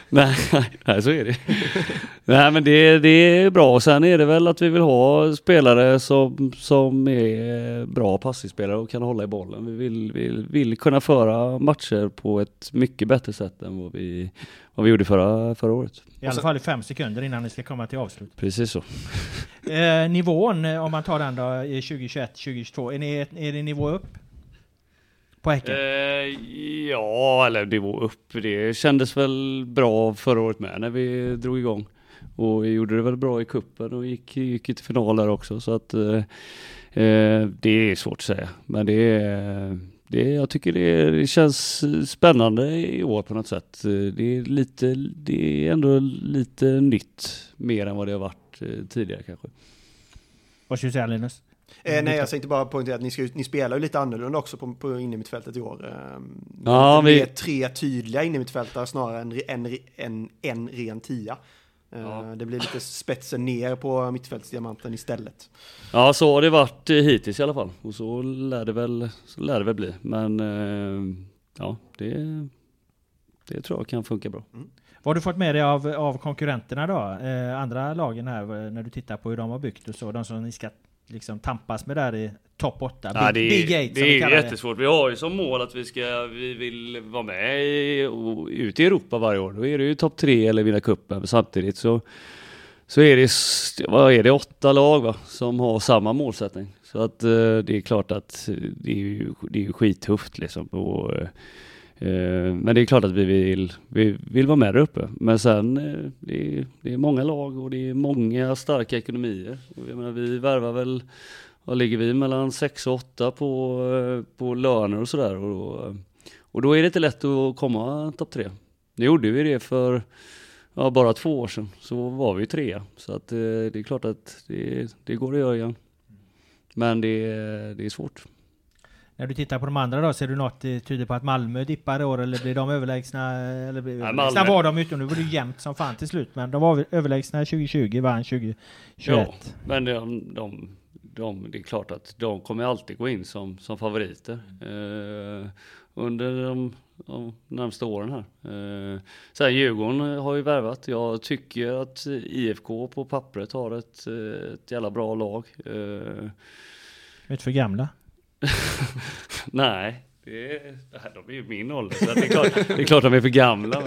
(laughs) Nej, nej, så är det. Nej, men det, det är bra. Sen är det väl att vi vill ha spelare som, som är bra passningsspelare och kan hålla i bollen. Vi vill, vill, vill kunna föra matcher på ett mycket bättre sätt än vad vi, vad vi gjorde förra, förra året. I alla fall i fem sekunder innan ni ska komma till avslut. Precis så. Eh, nivån, om man tar den då, i 2021, 2022. Är, ni, är det nivå upp? På Häcken? Eh, ja, eller nivå upp. Det kändes väl bra förra året med när vi drog igång. Och vi gjorde det väl bra i kuppen och gick, gick till final där också. Så att eh, eh, det är svårt att säga. Men det är, det, jag tycker det, det känns spännande i år på något sätt. Det är, lite, det är ändå lite nytt mer än vad det har varit eh, tidigare kanske. Vad ska du säga Linus? Eh, nej, jag tänkte bara poängtera att ni, ska, ni spelar ju lite annorlunda också på, på innermittfältet i år. Eh, Ja, lite vi- mer tre tydliga innermittfältare snarare än en, en, en, en ren tia. Eh, Ja. Det blir lite spetsen ner på mittfältsdiamanten istället. Ja, så har det varit eh, hittills i alla fall. Och så lär det väl, så lär det väl bli. Men eh, ja, det, det tror jag kan funka bra. Vad har du fått med dig av, av konkurrenterna då? Eh, andra lagen här, när du tittar på hur de har byggt och så. De som ni ska liksom tampas med där i topp 8. Ja, det Big, Eight som det vi är jättesvårt. Vi har ju som mål att vi ska, vi vill vara med i, och ut i Europa varje år. Då är det ju topp tre eller vinna cupen. Samtidigt så, så är det, vad är det, åtta lag va, som har samma målsättning. Så att eh, det är klart att det är det är skittufft liksom. Och, eh, eh, Eh, men det är klart att vi vill, vi vill vara med där uppe. Men sen, eh, det är, det är många lag och det är många starka ekonomier. Och jag menar, vi värvar väl vad ligger vi mellan 6 och 8 på, eh, på löner och sådär. Och, då- och då är det inte lätt att komma topp tre. Nu gjorde vi det för ja, bara två år sedan, så var vi trea. Så att det är klart att det, det går att göra igen. Men det, det är svårt. När du tittar på de andra då, ser du något eh, tyder på att Malmö dippar i år eller blir de överlägsna? Eller blir, överlägsna Malmö- var de utom nu var det jämnt som fan till slut. Men de var överlägsna 2020, vann 2021. Ja, men de, de, de, det är klart att de kommer alltid gå in som, som favoriter eh, under de, de närmsta åren här. Eh, sen Djurgården har ju värvat. Jag tycker att IFK på pappret har ett, eh, ett jävla bra lag. Eh, Inte för gamla. (laughs) nej, det är, de är ju min ålder. Så det, är klart, det är klart de är för gamla.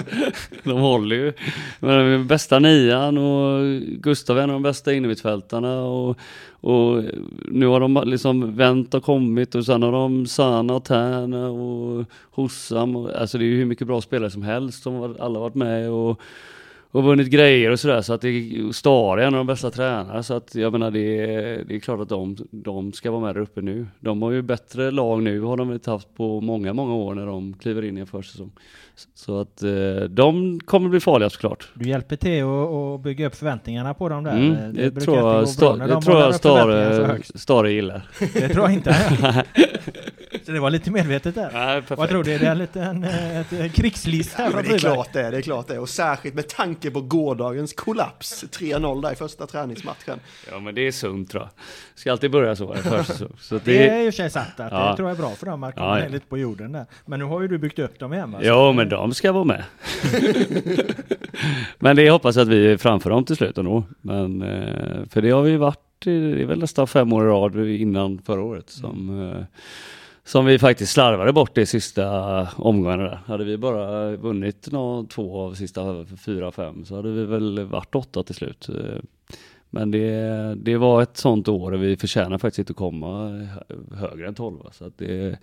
De håller ju. Men de är bästa nian och Gustav är en av de bästa innermittfältarna. Och, och nu har de liksom vänt och kommit och sen har de Sana och Tärna och Hossam. Alltså det är ju hur mycket bra spelare som helst. som har alla varit med och, och vunnit grejer och sådär. Så att det är är en av de bästa tränarna. Så att jag menar det är, det är klart att de, de ska vara med där uppe nu. De har ju bättre lag nu har de inte haft på många, många år när de kliver in i en försäsong. Så att eh, de kommer bli farliga såklart. Du hjälper till att bygga upp förväntningarna på dem där. Mm, det, brukar tror jag, bra sta, när det de tror jag så Stare. Stare gillar. (laughs) Det tror jag inte. (laughs) Så det var lite medvetet där. Nej, Vad tror du? Är det en liten eh, ett, eh, krigslist här Ja, det är klart det är, det är klart det. Och särskilt med tanke på gårdagens kollaps. 3-0 där i första träningsmatchen. Ja men det är sunt tror jag. Ska alltid börja så försäsong. Så att Det är det, ju sig sagt att Ja. det tror jag är bra för dem att komma Ja, ja. lite på jorden där. Men nu har ju du byggt upp dem igen va? ja men de ska vara med. (laughs) men det hoppas jag att vi är framför dem till slut ändå. Men eh, för det har vi varit, det är väl nästan fem år i rad innan förra året som eh, som vi faktiskt slarvade bort i sista omgångarna där. Hade vi bara vunnit nå, två av sista fyra, fem så hade vi väl varit åtta till slut. Men det, det var ett sånt år och vi förtjänar faktiskt inte att komma hö- högre än 12. Så det,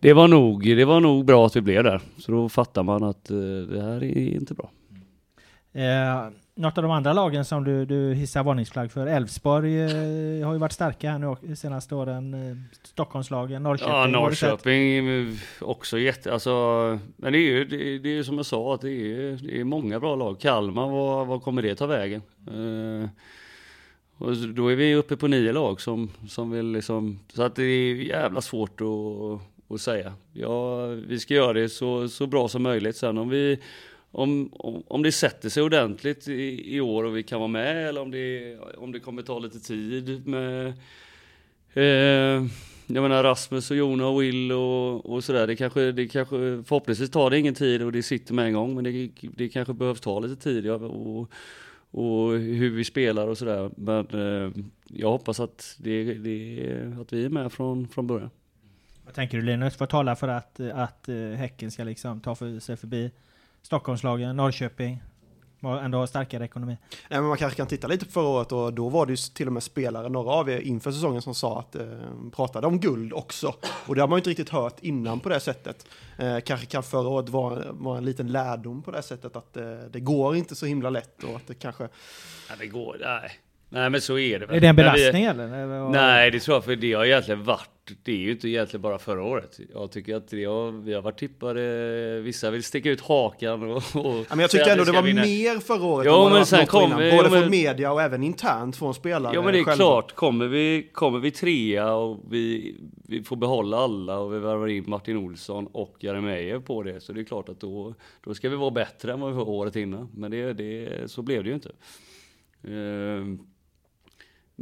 det, var nog, det var nog bra att vi blev där. Så då fattar man att eh, det här är inte bra. Eh, något av de andra lagen som du, du hissar varningsflagg för, Elfsborg eh, har ju varit starka här nu senaste åren. Eh, Stockholmslagen, Norrköping. Ja? Norrköping också jätte, alltså, men det är ju det, det är som jag sa att det är, det är många bra lag. Kalmar, vad, vad kommer det ta vägen? Eh, och då är vi uppe på nio lag som, som vill liksom, så att det är jävla svårt att, att säga. Ja, vi ska göra det så, så bra som möjligt. Sen om vi om, om, om det sätter sig ordentligt i, i år och vi kan vara med eller om det, om det kommer ta lite tid med eh, jag menar Rasmus och Jona och Will och, och sådär. Det kanske, det kanske, förhoppningsvis tar det ingen tid och det sitter med en gång. Men det, det kanske behövs ta lite tid. Ja, och, och hur vi spelar och sådär. Men eh, jag hoppas att, det, det, att vi är med från, från början. Vad tänker du Linus? Vad talar för att, att eh, Häcken ska liksom ta för, sig förbi Stockholmslagen, Norrköping? Ändå har starkare ekonomi. Nej, men man kanske kan titta lite på förra året och då var det ju till och med spelare, några av er inför säsongen som sa att, eh, pratade om guld också. Och det har man ju inte riktigt hört innan på det sättet. Eh, kanske kan förra året vara, vara en liten lärdom på det sättet att eh, det går inte så himla lätt och att det kanske... Ja, det går, nej. Nej men så är det väl. Är det en belastning vi, eller? Nej det tror jag, för det har egentligen varit, det är ju inte egentligen bara förra året. Jag tycker att det har, vi har varit tippade, vissa vill sticka ut hakan och... och Ja, men jag tycker ändå det var vinna. mer förra året Jo, än vad det sen kom innan. Både jo, men- från media och även internt från spelare Ja men det är själva. klart, kommer vi, kommer vi trea och vi, vi får behålla alla och vi värvar in Martin Olsson och Jeremejeff på det så det är klart att då, då ska vi vara bättre än vad vi var året innan. Men det, det, så blev det ju inte. Ehm,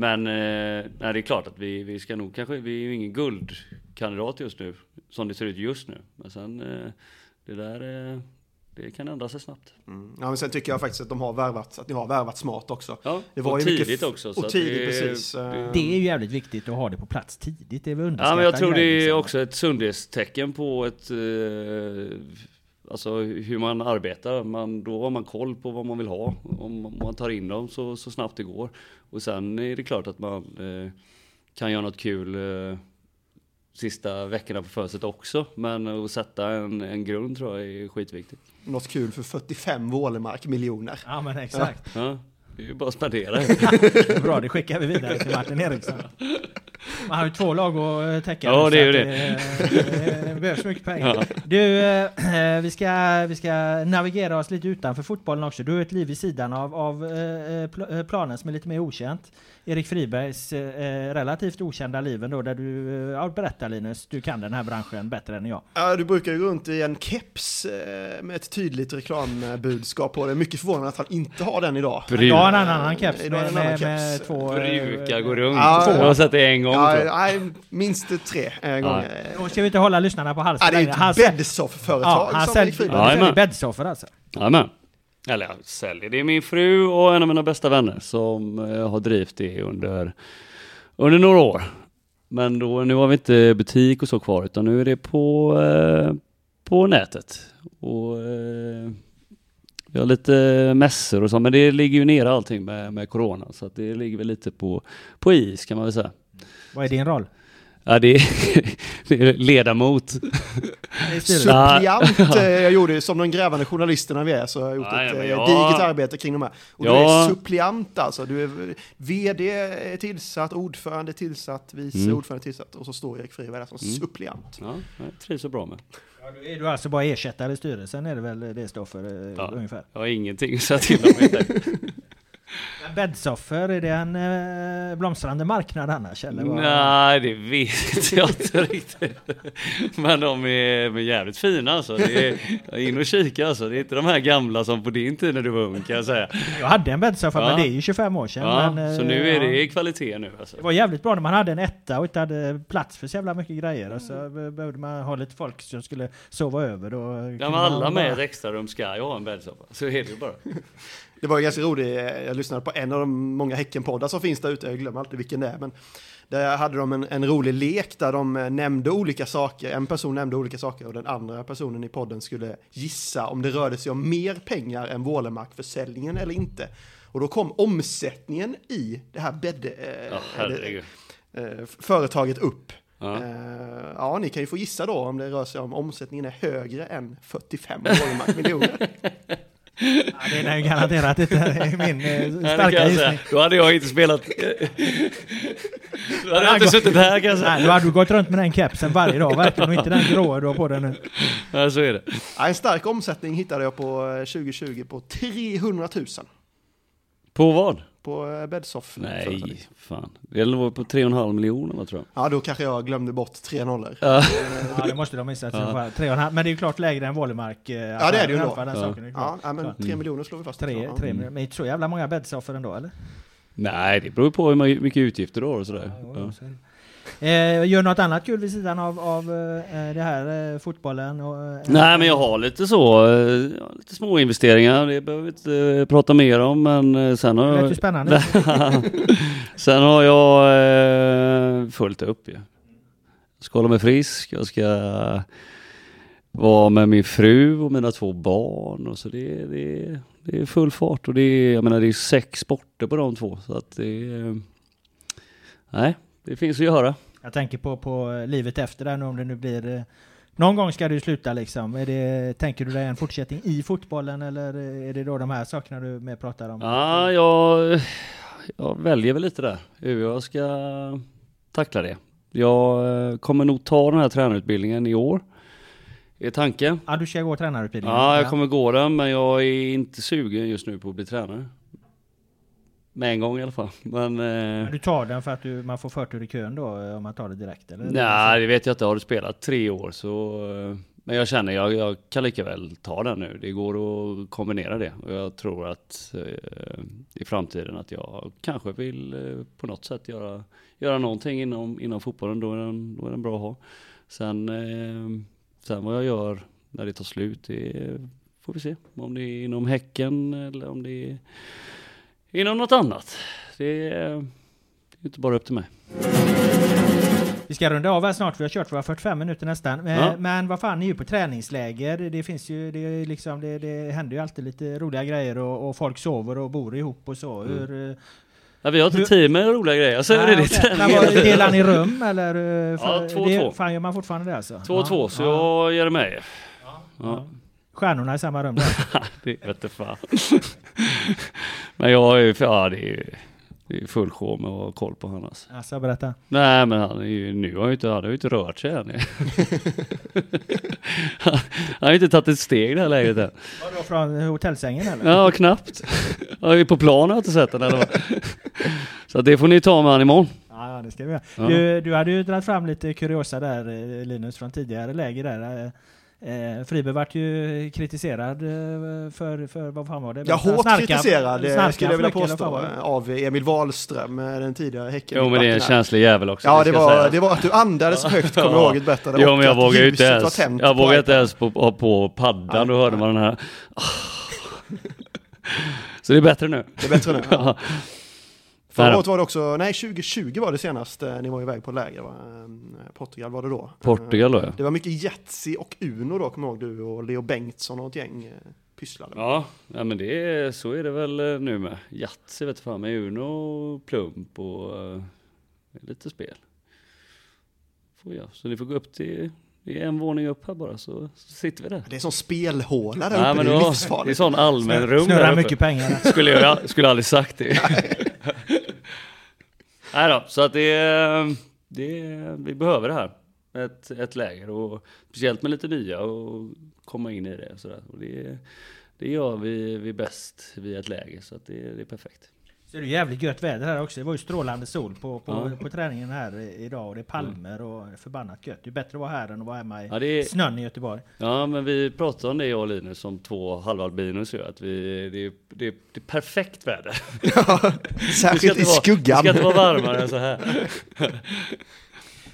Men eh, nej, det är klart att vi, vi ska nog kanske, vi är ju ingen guldkandidat just nu, som det ser ut just nu. Men sen, eh, det där, eh, det kan ändra sig snabbt. Mm. Ja, men sen tycker jag faktiskt att de har värvat, att ni har värvat smart också. Ja, Det var och ju mycket tidigt f- också. så och tidigt, det- precis. det- Det är ju jävligt viktigt att ha det på plats tidigt. Det är väl Ja men jag tror det är liksom. också ett sundhetstecken på ett eh, Alltså hur man arbetar, man, då har man koll på vad man vill ha. Om, man tar in dem så, så snabbt det går. Och sen är det klart att man eh, kan göra något kul eh, sista veckorna på fönstret också. Men att sätta en, en grund tror jag är skitviktigt. Något kul för 45 Wålemark miljoner. Ja men exakt. Ja, det är ju bara att spendera. (laughs) Bra, det skickar vi vidare till Martin Eriksson. Man har ju två lag att eh, täcka. Ja, det är ju att det. Det behövs mycket pengar. Ja. Du, eh, vi, ska, vi ska navigera oss lite utanför fotbollen också. Du har ett liv vid sidan av, av eh, pl- eh, planen som är lite mer okänt. Erik Fribergs eh, relativt okända liv ändå, där du, eh, ja, berätta Linus, du kan den här branschen bättre än jag. Ja, du brukar ju gå runt i en keps eh, med ett tydligt reklambudskap på det. Mycket förvånande att han inte har den idag. Jag har en annan keps med, det en annan med, med keps. två... eh, Brukar gå runt. Ja, jag har sett det en gång tror Ja, nej, minst tre eh, gånger. Då ska vi inte hålla lyssnarna på halsen Ja, det är ett bäddsoff-företag Ja, han som Erik Friberg. Han säljer bäddsoffor alltså. Jajamän. Eller jag säljer. Det är min fru och en av mina bästa vänner som eh, har drivit det under, under några år. Men då, nu har vi inte butik och så kvar utan nu är det på, eh, på nätet. Och, eh, vi har lite mässor och så men det ligger ju nere allting med, med corona så att det ligger väl lite på, på is kan man väl säga. Vad är din roll? Ja det är, (laughs) det är ledamot. (laughs) Suppleant, eh, jag gjorde som de grävande journalisterna vi är, så har jag gjort Ja, ett ja, eh, jag- digert arbete kring de här. Och du Ja. är suppleant alltså, du är VD är tillsatt, ordförande är tillsatt, vice Mm. ordförande är tillsatt och så står Erik Friberg där som Mm. suppleant. Ja, jag trivs så bra med. Ja, då är du alltså bara ersättare i styrelsen är det väl det står för eh, Ja. ungefär? Jag har ingenting att säga till om. (laughs) Men Bäddsoffer, är det en eh, blomstrande marknad annars eller? vad? Nej, det vet jag inte riktigt. Men de är, de är jävligt fina alltså. Det är, in och kika alltså. Det är inte de här gamla som på din tid när du var ung kan jag säga. Jag hade en bäddsoffa Ja. men det är ju 25 år sedan. Ja, men, eh, så nu är ja. det kvalitet nu alltså. Det var jävligt bra när man hade en etta och inte hade plats för så jävla mycket grejer. Och så be- behövde man ha lite folk som skulle sova över. Då Ja, men alla med ett extra rum ska ju ha en bäddsoffa. Så är det ju bara. Det var ju ganska roligt, eh, jag lyssnade på en av de många Häckenpoddar som finns där ute, jag glömmer alltid vilken det är, men där hade de en, en rolig lek där de eh, nämnde olika saker, en person nämnde olika saker och den andra personen i podden skulle gissa om det rörde sig om mer pengar än Wålemark-försäljningen eller inte. Och då kom omsättningen i det här bädd... Eh, herregud. eh, företaget upp. Ja. Eh, ja, ni kan ju få gissa då om det rör sig om omsättningen är högre än 45 Wålemark miljoner. (laughs) Ja, det är garanterat inte min eh, Nej, starka gissning. Då hade jag inte spelat. Då hade jag inte suttit här kan jag Nej, säga. då hade du gått runt med den kepsen varje dag verkligen och inte den gråa du har på dig nu. Ja, så är det. Ja, en stark omsättning hittade jag på eh, 2020 på 300 000. På vad? På eh, Bedsoff. Nej, fan. Det låg på 3,5 miljoner va, tror jag. Ja, då kanske jag glömde bort tre nollor. Ja. (laughs) Ja, det måste de missa. Ja. Tre och en halv. Men det är ju klart lägre än Wålemark. eh, Ja, det är det ju Den Ja. saken är. Ja, ja, men Klart. tre miljoner slår vi fast. Tre, Ja. tre, men inte så jävla många bäddsoffer ändå eller? Nej, det beror på hur mycket utgifter du har och sådär. Jo, Ja. Det. Eh, gör något annat kul vid sidan av, av eh, det här eh, fotbollen? Och, eh, Nej, men jag har lite så, eh, lite små investeringar. Det behöver vi inte eh, prata mer om, men eh, sen har Det jag... spännande. (laughs) sen har jag eh, fullt upp ju. Jag ska hålla mig frisk, jag ska vara med min fru och mina två barn och så det, det, det är full fart och det är, jag menar det är sex sporter på de två så att det är, nej, det finns att göra. Jag tänker på, på livet efter där nu om det nu blir... eh, Någon gång ska du sluta liksom. Är det, tänker du dig en fortsättning i fotbollen eller är det då de här sakerna du mer pratar om? Ja, jag, jag väljer väl lite där hur jag ska tackla det. Jag eh, kommer nog ta den här tränarutbildningen i år. Är tanken. Ja, du ska gå tränarutbildningen? Ja, jag kommer gå den men jag är inte sugen just nu på att bli tränare. Med en gång i alla fall. Men... Men Eh, Du tar den för att du, man får förtur i kön då eh, om man tar det direkt eller? nej, det vet jag inte. Har du spelat tre år så... eh, Men jag känner jag, jag kan lika väl ta den nu. Det går att kombinera det. Och jag tror att eh, i framtiden att jag kanske vill eh, på något sätt göra, göra någonting inom, inom fotbollen. Då är, den, då är den bra att ha. Sen, eh, sen vad jag gör när det tar slut, det får vi se. Om det är inom Häcken eller om det är inom något annat. Det är, det är inte bara upp till mig. Vi ska runda av här snart, vi har kört våra 45 minuter nästan. Men, Ja. men vad fan, ni är ju på träningsläger. Det finns ju, det, är liksom, det, det händer ju alltid lite roliga grejer och, och folk sover och bor ihop och så. Mm. Hur, eh, Ja, vi har inte Hur- tid med roliga grejer. Så är nej, det okej. det. Men vad, Delar ni rum eller? eh, Ja, två och det, två. Fan, gör man fortfarande det alltså? Två och två, så jag ger mig. Ja. Stjärnorna i samma rum (laughs) det vet jag fan. Men jag är ju, ja det är ju det är full show med att ha koll på honom alltså. Alltså, berätta. Nej men han är ju, nu har han ju inte, han har ju inte rört sig än. han har ju inte tagit ett steg det här läget än. Vadå, från hotellsängen eller? Ja, knappt. Han är ju på plan har jag inte sett den eller vad. Så det får ni ta med han imorgon. Ja, det ska vi göra. Ja. Du, du hade ju dragit fram lite kuriosa där eh, Linus från tidigare läger där. Eh, Friberg vart ju kritiserad eh, för, för vad fan var det? Ja, hårt Snarka- kritiserad eh, snarka skulle jag vilja påstå av Emil Wahlström, eh, den tidigare Häcken. Jo men det är en känslig jävel också. Ja, det var, det var att du andades högt, kommer jag ihåg bättre. Det Jo var men jag ju inte ens, jag vågar inte ens på, ha på paddan, då hörde man den här. (laughs) Så det är bättre nu. Det är bättre nu. Ja. (laughs) Nej Förra året var det också, nej 2020 var det senast eh, ni var iväg på läger va? Eh, Portugal var det då. Portugal då, Eh, ja. Det var mycket Yatzy och Uno då, kommer jag ihåg du och Leo Bengtsson och ett gäng eh, pysslade. med. Ja, ja men det är, så är det väl eh, nu med. Yatzy vet fan med Uno, Plump och eh, lite spel. Får jag. Så ni får gå upp till, det är en våning upp här bara så, så sitter vi där. Det är som spelhåla där Ja, uppe, men det är livsfarligt. det är sån allmän rum Snurrar där uppe. mycket pengar. Skulle jag skulle aldrig sagt det. (laughs) (laughs) Nej då, så att det, det, vi behöver det här. Ett, ett läger och speciellt med lite nya och komma in i det. och Sådär. Och det, det gör vi, vi bäst via ett läger så att det, det är perfekt. Så är det jävligt gött väder här också. Det var ju strålande sol på, på, Ja. på träningen här idag och det är palmer och förbannat gött. Det är bättre att vara här än att vara hemma i Ja, det är- snön i Göteborg. Ja men vi pratade om det jag och Linus som två halvalbinos ju, att vi, det, är- det, är- det är perfekt väder. (laughs) Ska Särskilt i vara- skuggan. Det ska inte vara varmare än så här.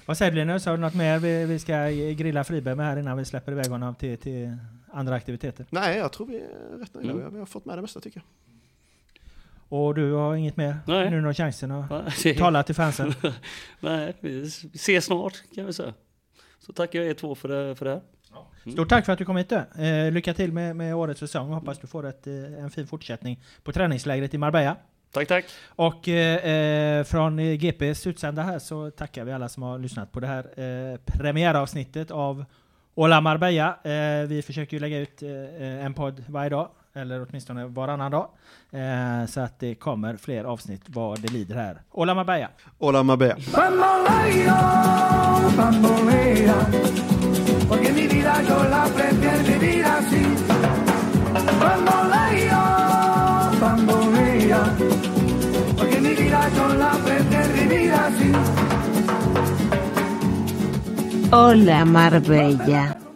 Vad säger du Linus? Har du något mer vi, vi ska grilla Friberg med här innan vi släpper iväg honom till, till andra aktiviteter? Nej, jag tror vi är rätt nöjda. Mm. Vi har fått med det mesta tycker jag. Och du har inget mer? Nej. Nu har du chansen att tala till fansen. (laughs) Nej, vi ses snart kan vi säga. Så tackar jag er två för det, för det här. Stort tack för att du kom hit. Eh, lycka till med, med årets säsong. Hoppas du får ett, eh, en fin fortsättning på träningslägret i Marbella. Tack, tack. Och eh, eh, från GPs utsända här så tackar vi alla som har lyssnat på det här eh, premiäravsnittet av Ola Marbella. Eh, vi försöker ju lägga ut eh, en podd varje dag, eller åtminstone varannan dag. Eh, så att det kommer fler avsnitt vad det lider här. Ola Mabaya! Ola Mabaya! Hola Marbella.